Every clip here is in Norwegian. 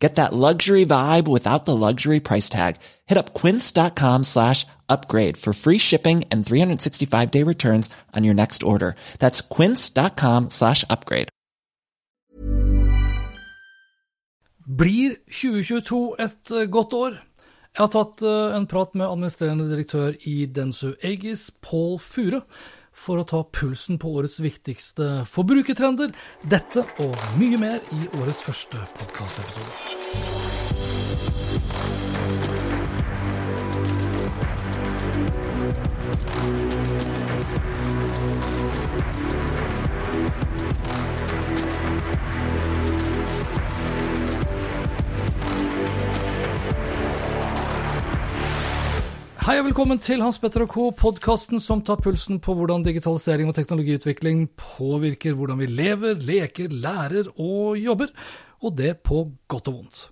Get that luxury vibe without the luxury price tag. Hit up quince.com slash upgrade for free shipping and 365 day returns on your next order. That's quince.com slash upgrade. Blir 2022 et eh, godt år? Jeg har tatt eh, en prat med administrerende direktør i Densu Aegis, Paul Fure, for å ta pulsen på årets viktigste forbrukertrender. Dette og mye mer i årets første podkastepisode. Hei og velkommen til Hans Petter og Co., podkasten som tar pulsen på hvordan digitalisering og teknologiutvikling påvirker hvordan vi lever, leker, lærer og jobber, og det på godt og vondt.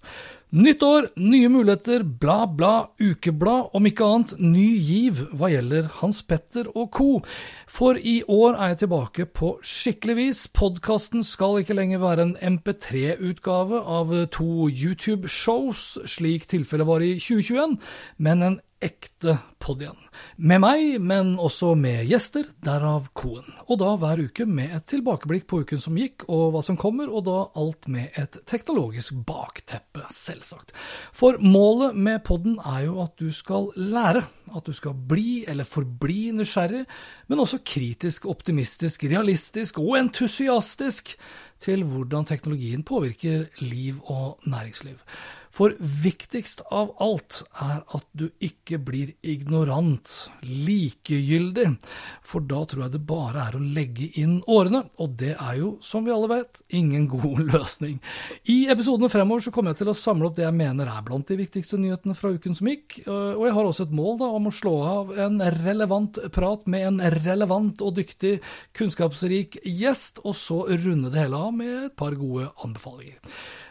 Nytt år, nye muligheter, bla, bla, ukeblad, om ikke annet ny giv hva gjelder Hans Petter og co. For i år er jeg tilbake på skikkelig vis. Podkasten skal ikke lenger være en MP3-utgave av to YouTube-shows, slik tilfellet var i 2021, men en ekte pod igjen. Med meg, men også med gjester, derav Koen. Og da hver uke med et tilbakeblikk på uken som gikk, og hva som kommer, og da alt med et teknologisk bakteppe, selvsagt. For målet med podden er jo at du skal lære. At du skal bli, eller forbli, nysgjerrig, men også kritisk, optimistisk, realistisk og entusiastisk til hvordan teknologien påvirker liv og næringsliv. For viktigst av alt er at du ikke blir ignorant, likegyldig, for da tror jeg det bare er å legge inn årene, og det er jo, som vi alle vet, ingen god løsning. I episodene fremover så kommer jeg til å samle opp det jeg mener er blant de viktigste nyhetene fra uken som gikk, og jeg har også et mål da, om å slå av en relevant prat med en relevant og dyktig, kunnskapsrik gjest, og så runde det hele av med et par gode anbefalinger.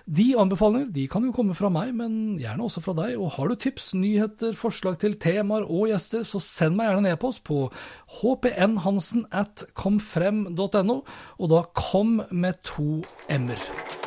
De anbefalinger de kan jo komme fra meg, men gjerne også fra deg. Og har du tips, nyheter, forslag til temaer og gjester, så send meg gjerne en e-post på hpnhansen at komfrem.no, og da kom med to m-er.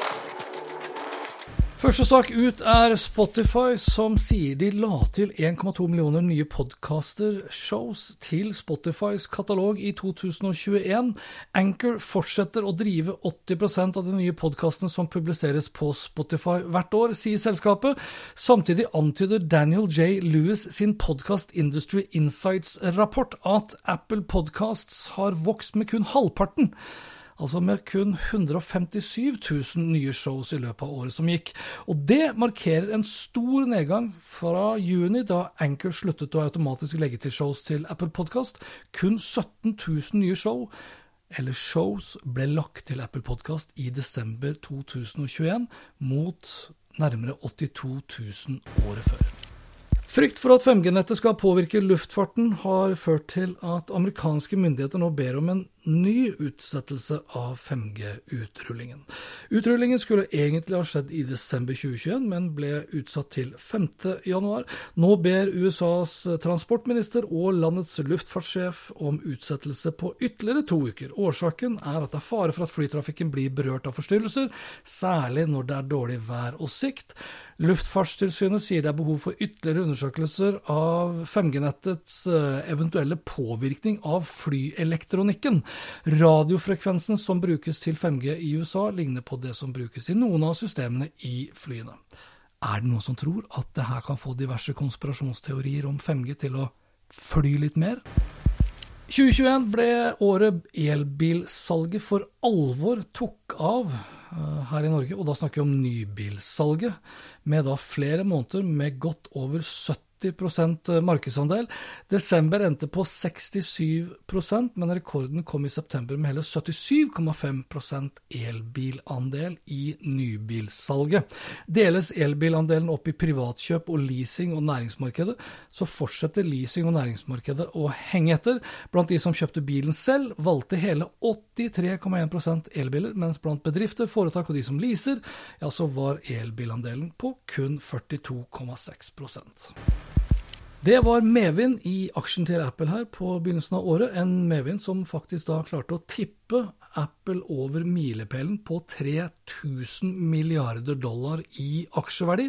Første sak ut er Spotify, som sier de la til 1,2 millioner nye podcaster-shows til Spotifys katalog i 2021. Anchor fortsetter å drive 80% av de nye podkastene som publiseres på Spotify hvert år, sier selskapet. Samtidig antyder Daniel J. Lewis sin Podcast Industry Insights-rapport at Apple Podcasts har vokst med kun halvparten altså med kun 157 000 nye shows i løpet av året som gikk. Og det markerer en stor nedgang fra juni, da Anchor sluttet å automatisk legge til shows til Apple Podcast. Kun 17 000 nye show eller shows ble lagt til Apple Podcast i desember 2021, mot nærmere 82 000 året før. Frykt for at 5G-nettet skal påvirke luftfarten, har ført til at amerikanske myndigheter nå ber om en ny utsettelse av 5G-utrullingen. Utrullingen skulle egentlig ha skjedd i desember 2021, men ble utsatt til 5. januar. Nå ber USAs transportminister og landets luftfartssjef om utsettelse på ytterligere to uker. Årsaken er at det er fare for at flytrafikken blir berørt av forstyrrelser, særlig når det er dårlig vær og sikt. Luftfartstilsynet sier det er behov for ytterligere undersøkelser av 5G-nettets eventuelle påvirkning av flyelektronikken. Radiofrekvensen som brukes til 5G i USA, ligner på det som brukes i noen av systemene i flyene. Er det noen som tror at det her kan få diverse konspirasjonsteorier om 5G til å fly litt mer? 2021 ble året elbilsalget for alvor tok av her i Norge, og da snakker vi om nybilsalget, med da flere måneder med godt over 70 70% markedsandel. Desember endte på 67% men rekorden kom i september med hele 77,5% elbilandel i nybilsalget. Deles elbilandelen opp i privatkjøp og leasing og næringsmarkedet, så fortsetter leasing og næringsmarkedet å henge etter. Blant de som kjøpte bilen selv, valgte hele 83,1% elbiler, mens blant bedrifter, foretak og de som leaser, ja, så var elbilandelen på kun 42,6 det var medvind i aksjen til Apple her på begynnelsen av året. En medvind som faktisk da klarte å tippe Apple over milepælen på 3000 milliarder dollar i aksjeverdi.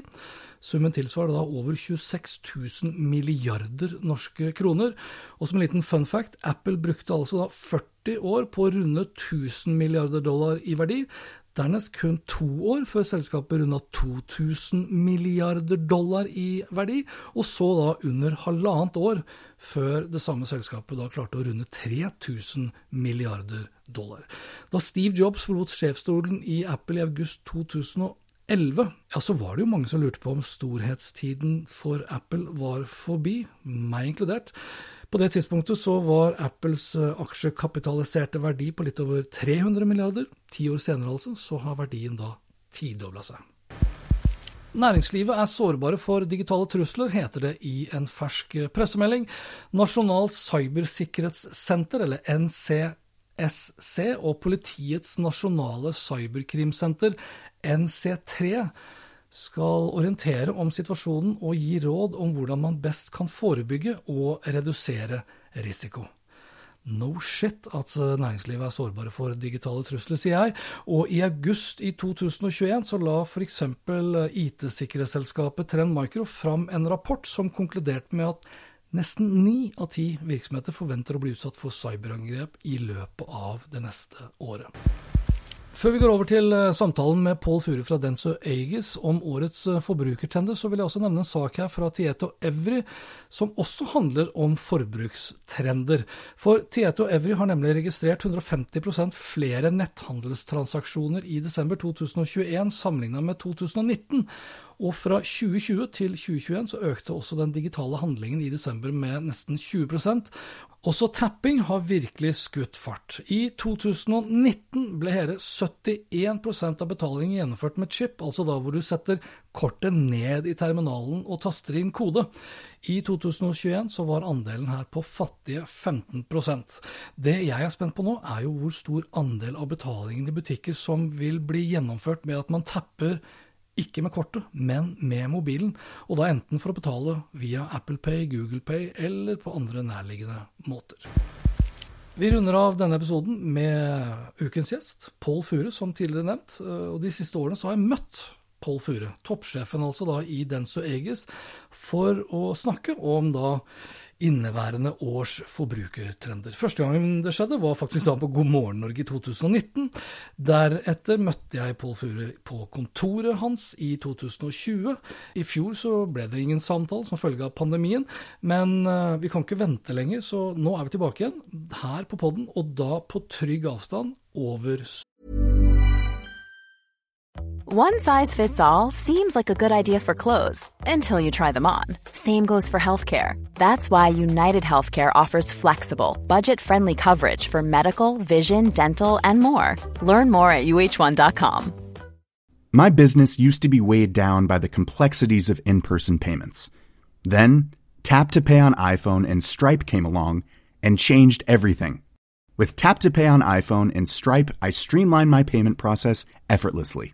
Summen tilsvarer da over 26 000 milliarder norske kroner. Og som en liten fun fact, Apple brukte altså da 40 år på å runde 1000 milliarder dollar i verdi. Dernest kun to år før selskapet runda 2000 milliarder dollar i verdi, og så da under halvannet år før det samme selskapet da klarte å runde 3000 milliarder dollar. Da Steve Jobs forlot sjefsstolen i Apple i august 2011, ja, så var det jo mange som lurte på om storhetstiden for Apple var forbi, meg inkludert. På det tidspunktet så var Apples eh, aksjekapitaliserte verdi på litt over 300 milliarder. Ti år senere altså, så har verdien da tidobla seg. Næringslivet er sårbare for digitale trusler, heter det i en fersk pressemelding. Nasjonalt cybersikkerhetssenter, eller NCSC, og Politiets nasjonale cyberkrimsenter, NC3, skal orientere om situasjonen og gi råd om hvordan man best kan forebygge og redusere risiko. No shit at næringslivet er sårbare for digitale trusler, sier jeg. Og i august i 2021 så la f.eks. IT-sikkerhetsselskapet Trend Micro fram en rapport som konkluderte med at nesten ni av ti virksomheter forventer å bli utsatt for cyberangrep i løpet av det neste året. Før vi går over til eh, samtalen med Pål Fure fra Denso Aegis om årets eh, forbrukertrender, så vil jeg også nevne en sak her fra Tieto Evry som også handler om forbrukstrender. For Tieto Evry har nemlig registrert 150% flere netthandelstransaksjoner i desember 2021 sammenlignet med 2019. Og fra 2020 til 2021 så økte også den digitale handlingen i desember med nesten 20% også tapping har virkelig skutt fart. I 2019 ble hele 71% av betalingen gjennomført med chip, altså da hvor du setter kortet ned i terminalen og taster inn kode. I 2021 så var andelen her på fattige 15% Det jeg er spent på nå, er jo hvor stor andel av betalingen i butikker som vil bli gjennomført med at man tapper ikke med kortet, men med mobilen, og da enten for å betale via Apple Pay, Google Pay eller på andre nærliggende måter. Vi runder av denne episoden med ukens gjest, Pål Fure, som tidligere nevnt. Og de siste årene så har jeg møtt Pål Fure, toppsjefen altså da i Denso Egis, for å snakke om da inneværende års forbrukertrender. Første gangen det skjedde, var faktisk da på God morgen Norge i 2019. Deretter møtte jeg Pål Fure på kontoret hans i 2020. I fjor så ble det ingen samtale som følge av pandemien, men uh, vi kan ikke vente lenger, så nå er vi tilbake igjen her på podden, og da på trygg avstand over One size fits all seems like a good idea for clothes until you try them on. Same goes for healthcare. That's why United Healthcare offers flexible, budget friendly coverage for medical, vision, dental, and more. Learn more at uh1.com. My business used to be weighed down by the complexities of in person payments. Then, Tap to Pay on iPhone and Stripe came along and changed everything. With Tap to Pay on iPhone and Stripe, I streamlined my payment process effortlessly.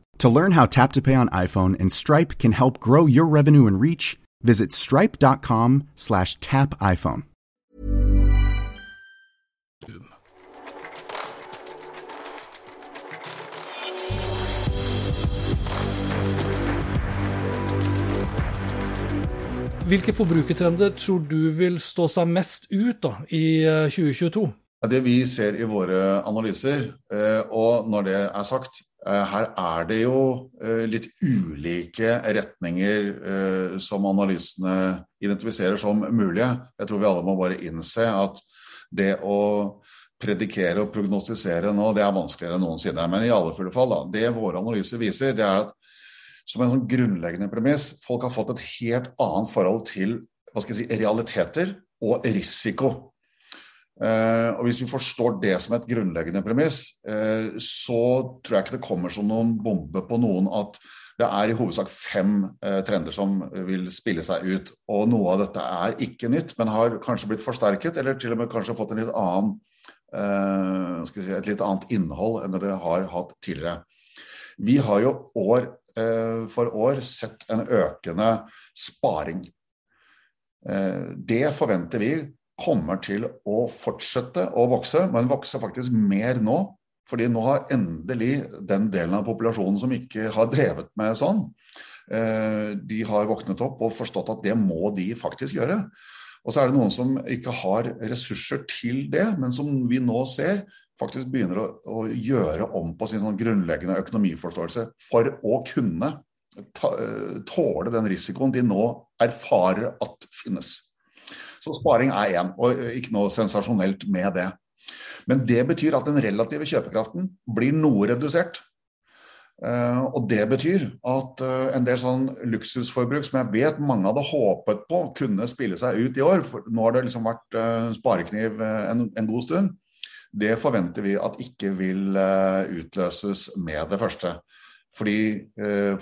To learn how Tap to Pay on iPhone and Stripe can help grow your revenue and reach, visit stripe.com slash tap iPhone. Hvilke forbrukertrender tror du vil stå seg mest ut da, i eh, 2022? Det vi ser i våre analyser, og når det er sagt, her er det jo litt ulike retninger som analysene identifiserer som mulige. Jeg tror vi alle må bare innse at det å predikere og prognostisere nå, det er vanskeligere enn noensinne. Men i alle fulle fall, da, det våre analyser viser, det er at som en sånn grunnleggende premiss, folk har fått et helt annet forhold til si, realiteter og risiko. Uh, og Hvis vi forstår det som et grunnleggende premiss, uh, så tror jeg ikke det kommer som noen bombe på noen at det er i hovedsak fem uh, trender som vil spille seg ut. Og noe av dette er ikke nytt, men har kanskje blitt forsterket, eller til og med kanskje fått litt annen Si, et litt annet innhold enn det har hatt tidligere. Vi har jo år eh, for år sett en økende sparing. Eh, det forventer vi kommer til å fortsette å vokse, men vokse faktisk mer nå. Fordi nå har endelig den delen av populasjonen som ikke har drevet med sånn, eh, de har våknet opp og forstått at det må de faktisk gjøre. Og så er det noen som ikke har ressurser til det, men som vi nå ser faktisk begynner å, å gjøre om på sin sånn grunnleggende økonomiforståelse for å kunne ta, tåle den risikoen de nå erfarer at finnes. Så sparing er én, og ikke noe sensasjonelt med det. Men det betyr at den relative kjøpekraften blir noe redusert. Uh, og det betyr at uh, en del sånn luksusforbruk som jeg vet mange hadde håpet på kunne spille seg ut i år, for nå har det liksom vært uh, sparekniv en, en, god stund, det forventer vi at ikke vil utløses med det første. Fordi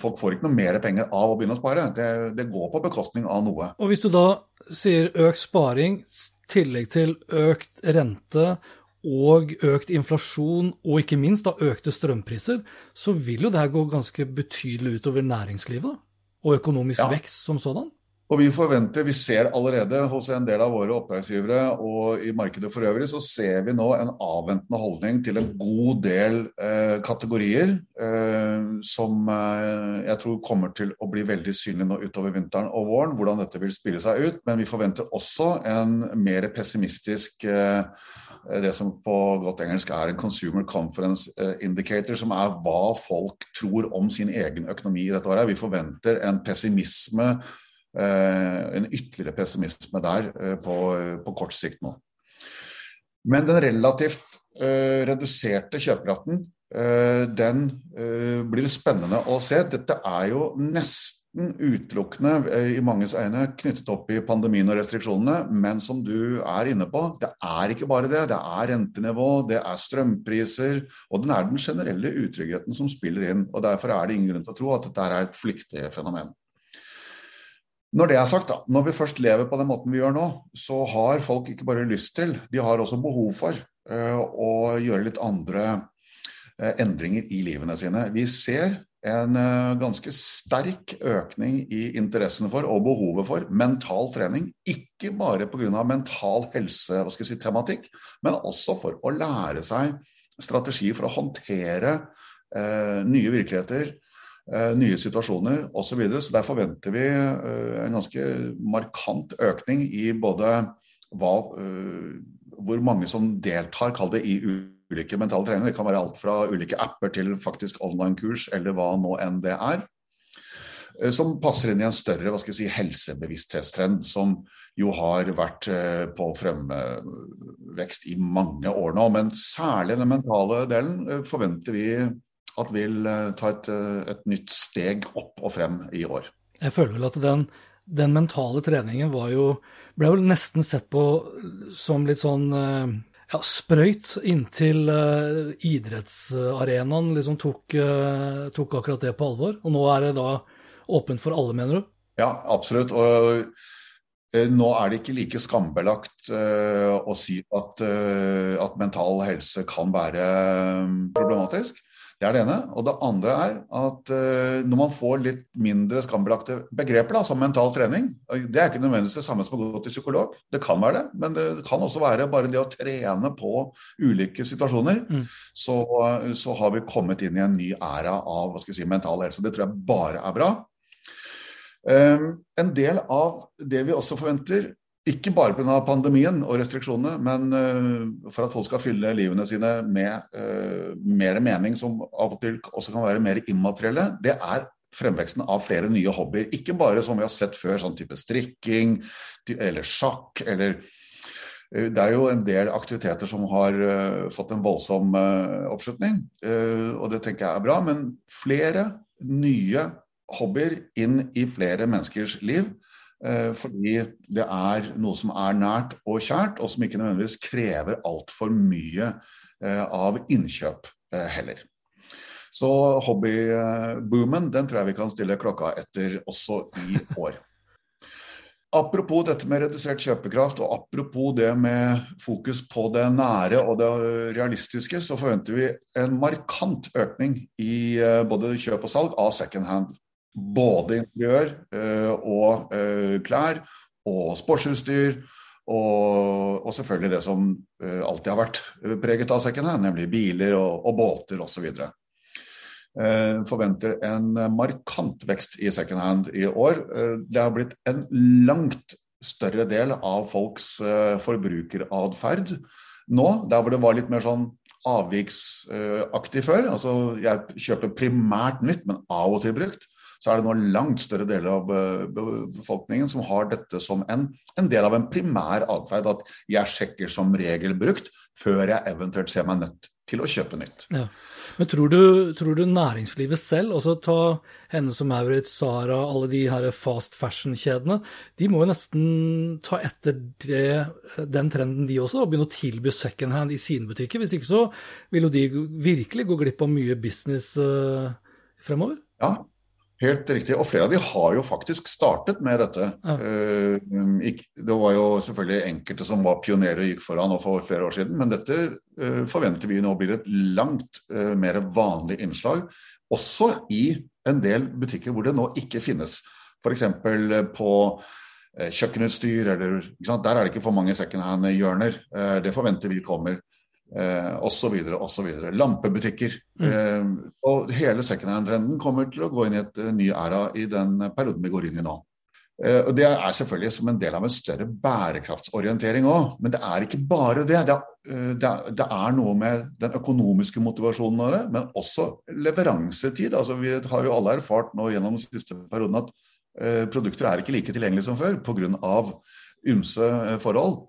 folk får ikke noe mer penger av å begynne å spare. Det, det går på bekostning av noe. Og Hvis du da sier økt sparing, tillegg til økt rente og økt inflasjon, og ikke minst da økte strømpriser, så vil jo det her gå ganske betydelig utover næringslivet og økonomisk ja. vekst som sådan? Og vi forventer, vi ser allerede hos en del av våre oppdragsgivere og i markedet for øvrig, så ser vi nå en avventende holdning til en god del eh, kategorier eh, som eh, jeg tror kommer til å bli veldig synlig nå utover vinteren og våren, hvordan dette vil spille seg ut. Men vi forventer også en mer pessimistisk eh, det som på godt engelsk er en consumer conference eh, indicator, som er hva folk tror om sin egen økonomi i dette året. Vi forventer en pessimisme, en ytterligere pessimisme der eh, på, på kort sikt nå. Men den relativt reduserte kjøpekraften, den blir spennende å se. Dette er jo nesten utelukkende eh, i manges øyne knyttet opp i pandemien og restriksjonene, men som du er inne på, det er ikke bare det. Det er rentenivå, det er strømpriser, og den er den generelle utryggheten som spiller inn. og Derfor er det ingen grunn til å tro at dette er et flyktig fenomen. Når det er sagt, da, når vi først lever på den måten vi gjør nå, så har folk ikke bare lyst til, de har også behov for uh, å gjøre litt andre uh, endringer i livene sine. Vi ser en eh, ganske sterk økning i interessen for og behovet for mental trening. Ikke bare pga. mental helse-tematikk, si, men også for å lære seg strategi for å håndtere eh, nye virkeligheter, eh, nye situasjoner osv. Så, videre. så der forventer vi eh, en ganske markant økning i både hva, eh, hvor mange som deltar, kall det i ulike mentale treninger. Det kan være alt fra ulike apper til faktisk online-kurs, eller hva nå enn det er. Eh, som passer inn i en større hva skal jeg si, helsebevissthetstrend, som jo har vært eh, på fremvekst i mange år nå. Men særlig den mentale delen eh, forventer vi at vil ta et, et nytt steg opp og frem i år. Jeg føler vel at den, den mentale treningen var jo ble vel nesten sett på som litt sånn ja, sprøyt inntil uh, idrettsarenaen liksom tok, uh, tok, akkurat det på alvor. Og nå er det da åpent for alle, mener du? Ja, absolutt. Og uh, nå er det ikke like skambelagt å si at, at mental helse kan være problematisk. Det er det ene. Og det andre er at uh, når man får litt mindre skambelagte begreper, da, som mental trening Det er ikke nødvendigvis det samme som å gå til psykolog. Det kan være det, men det kan også være bare det å trene på ulike situasjoner. Mm. Så, så, har vi kommet inn i en ny æra av hva skal jeg si, mental helse. Det tror jeg bare er bra. En del av det vi også forventer, ikke bare pga. pandemien og restriksjonene, men for at folk skal fylle livene sine med mer mening, som av og til også kan være mer immaterielle, det er fremveksten av flere nye hobbyer. Ikke bare som vi har sett før, sånn type strikking eller sjakk eller eh, det er jo en del aktiviteter som har uh, fått en voldsom uh, oppslutning, uh, og det tenker jeg er bra. Men flere nye hobbyer inn i flere menneskers liv. Fordi det er noe som er nært og kjært, og som ikke nødvendigvis krever altfor mye av innkjøp heller. Så hobbyboomen den tror jeg vi kan stille klokka etter også i år. Apropos dette med redusert kjøpekraft, og apropos det med fokus på det nære og det realistiske, så forventer vi en markant økning i eh, både kjøp og salg av second hand. Både interiør eh, og eh, klær og sportsutstyr. Og, og, selvfølgelig det som alltid har vært preget av hand, nemlig biler og, og båter osv. Eh, forventer en markant vekst i second hand i år. Eh, det har blitt en langt større del av folks eh, forbrukeratferd nå, der hvor det var litt mer sånn avviksaktig før. Altså jeg kjøper primært nytt, men av og til brukt. Så er det nå langt større deler av befolkningen som har dette som en, en del av en primær atferd. At jeg sjekker som regel brukt før jeg eventuelt ser meg nødt til å kjøpe nytt. Ja. Men tror du, tror du næringslivet selv, også ta henne som Maurits, Sara, alle de her fast fashion-kjedene, de må jo nesten ta etter det, den trenden de også, og begynne å tilby second hand i sine butikker. Hvis ikke så vil jo de virkelig gå glipp av mye business uh, fremover. Ja, Helt riktig. Og flere av de har jo faktisk startet med dette. Ja. Eh, det var jo selvfølgelig enkelte som var pionerer og gikk foran for flere år siden, men dette eh, forventer vi nå blir et langt eh, mer vanlig innslag. Også i en del butikker hvor det nå ikke finnes. F.eks. på kjøkkenutstyr, eller, der er det ikke for mange second hand-hjørner. Det forventer vi kommer eh, osv. osv. Lampebutikker. Mm. Eh, og hele secondhand-trenden kommer til å gå inn i et uh, ny æra i den perioden vi går inn i nå. Eh, og Det er selvfølgelig som en del av en større bærekraftsorientering òg, men det er ikke bare det. Det er, uh, det, er, det er, noe med den økonomiske motivasjonen av det, men også leveransetid. Altså, vi har jo alle erfart nå gjennom den siste perioden at eh, produkter er ikke like tilgjengelige som før pga. ymse forhold.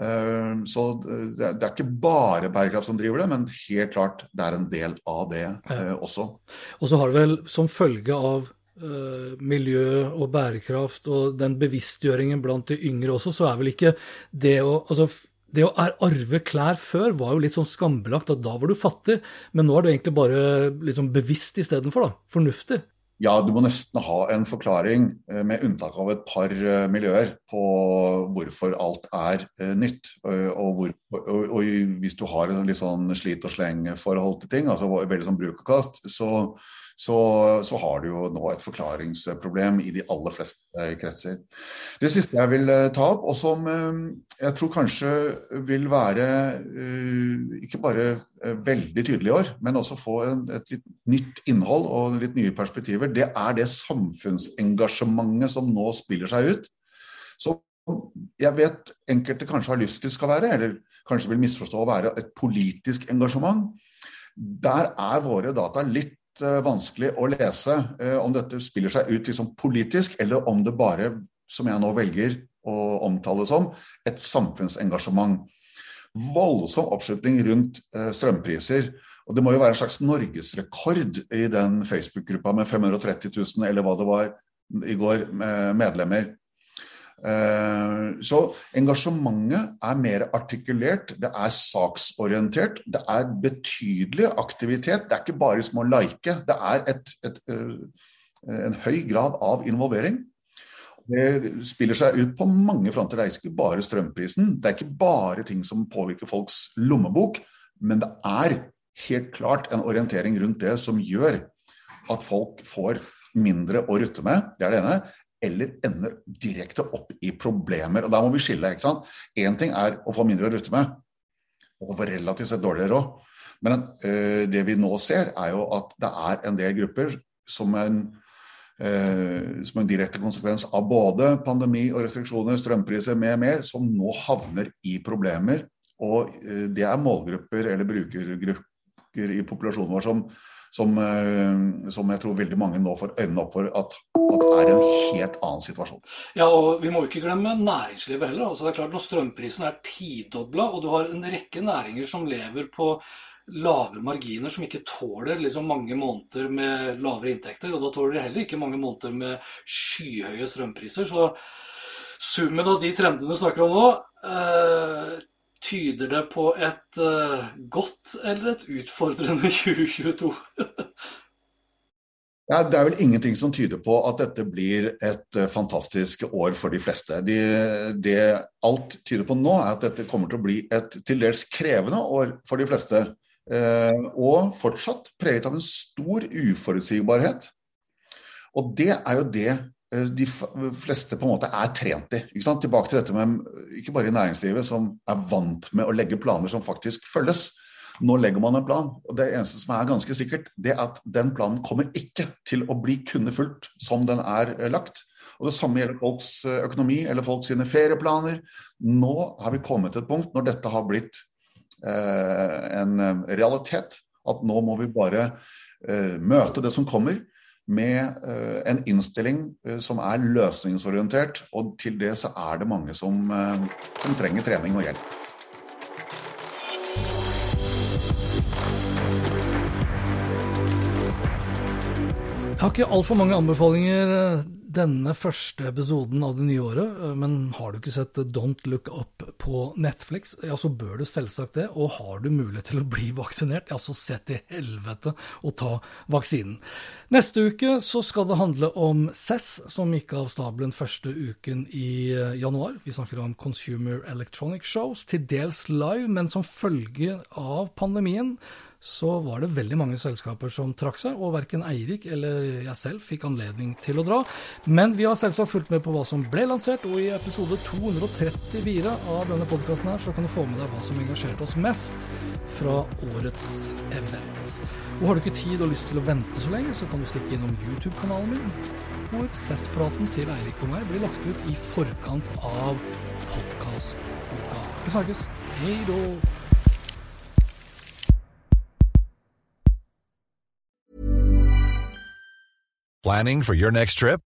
Eh, så det er ikke bare bærekraft som driver det, men helt klart det er en del av det eh, også. Og så har det vel som følge av uh, miljø og bærekraft og den bevisstgjøringen blant de yngre også, så er vel ikke det å altså, det å arve klær før var jo litt sånn skambelagt, at da var du fattig. Men nå er du egentlig bare liksom bevisst istedenfor, da. Fornuftig. Ja, du må nesten ha en forklaring, eh, med unntak av et par eh, miljøer, på hvorfor alt er eh, nytt. Og, hvor, og, og hvis du har en litt sånn slit og sleng-forhold til ting, altså veldig sånn bruk og kast, så, så, så, har du jo nå et forklaringsproblem i de aller fleste kretser. Det siste jeg vil ta opp, og som jeg tror kanskje vil være ikke bare veldig tydelig i år, men også få et litt nytt innhold og litt nye perspektiver, det er det samfunnsengasjementet som nå spiller seg ut. Så jeg vet enkelte kanskje har lyst til skal være, eller kanskje vil misforstå å være et politisk engasjement. Der er våre data litt vanskelig å lese uh, om dette spiller seg ut liksom politisk, eller om det bare, som jeg nå velger å omtale som, et samfunnsengasjement. Voldsom oppslutning rundt uh, strømpriser og det må jo være en slags norgesrekord i den Facebook-gruppa med 530 000, eller hva det var i går, medlemmer. Eh, så engasjementet er mer artikulert, det er saksorientert, det er betydelig aktivitet. Det er ikke bare som å like, det er et, et, eh, en høy grad av involvering. Det spiller seg ut på mange fronter. Det er ikke bare strømprisen, det er ikke bare ting som påvirker folks lommebok, men det er helt klart en orientering rundt det som gjør at folk får mindre å rutte med, det er det ene, eller ender direkte opp i problemer. Og Der må vi skille. ikke sant? Én ting er å få mindre å rutte med, og få relativt sett dårligere råd. Men øh, det vi nå ser, er jo at det er en del grupper som en øh, som en direkte konsekvens av både pandemi og restriksjoner, strømpriser med mer, som nå havner i problemer. Og øh, det er målgrupper eller brukergrupper i populasjonen vår som, som, eh, som, jeg tror veldig mange nå får øynene opp for at, at er en helt annen situasjon. Ja, og Vi må ikke glemme næringslivet heller. Altså, det er klart Når strømprisen er tidobla, og du har en rekke næringer som lever på lave marginer som ikke tåler liksom mange måneder med lavere inntekter. Og da tåler de heller ikke mange måneder med skyhøye strømpriser. Så summen av de trendene du snakker om nå, eh, tyder det på et eh, godt eller et utfordrende 2022? Ja, det er vel ingenting som tyder på at dette blir et uh, fantastisk år for de fleste. De, det alt tyder på nå, er at dette kommer til å bli et til dels krevende år for de fleste. Eh, og fortsatt preget av en stor uforutsigbarhet. Og det er jo det de fleste på en måte er trent i. Ikke sant? Tilbake til dette med ikke bare i næringslivet, som er vant med å legge planer som faktisk følges. Nå legger man en plan, og det eneste som er ganske sikkert, det er at den planen kommer ikke til å bli kunne fulgt som den er eh, lagt. Og Det samme gjelder folks eh, økonomi eller folks sine ferieplaner. Nå har vi kommet til et punkt når dette har blitt eh, en eh, realitet, at nå må vi bare eh, møte det som kommer med eh, en innstilling som er løsningsorientert. Og til det så er det mange som, som trenger trening og hjelp. Jeg har ikke altfor mange anbefalinger eh, denne første episoden av det nye året, eh, men har du ikke sett Don't Look Up på Netflix, ja, så bør du selvsagt det. Og har du mulighet til å bli vaksinert, ja, så se til helvete og ta vaksinen. Neste uke så skal det handle om CESS, som gikk av stabelen første uken i eh, januar. Vi snakker om Consumer Electronic Shows, til dels live, men som følge av pandemien så var det veldig mange selskaper som trakk seg, og verken Eirik eller jeg selv fikk anledning til å dra. Men vi har selvsagt fulgt med på hva som ble lansert, og i episode 234 av denne podkasten her, så kan du få med deg hva som engasjerte oss mest fra årets event. Og har du ikke tid og lyst til å vente så lenge, så kan du stikke innom YouTube-kanalen min, hvor Cess-praten til Eirik og meg blir lagt ut i forkant av podkastuka. Vi snakkes. Hei då.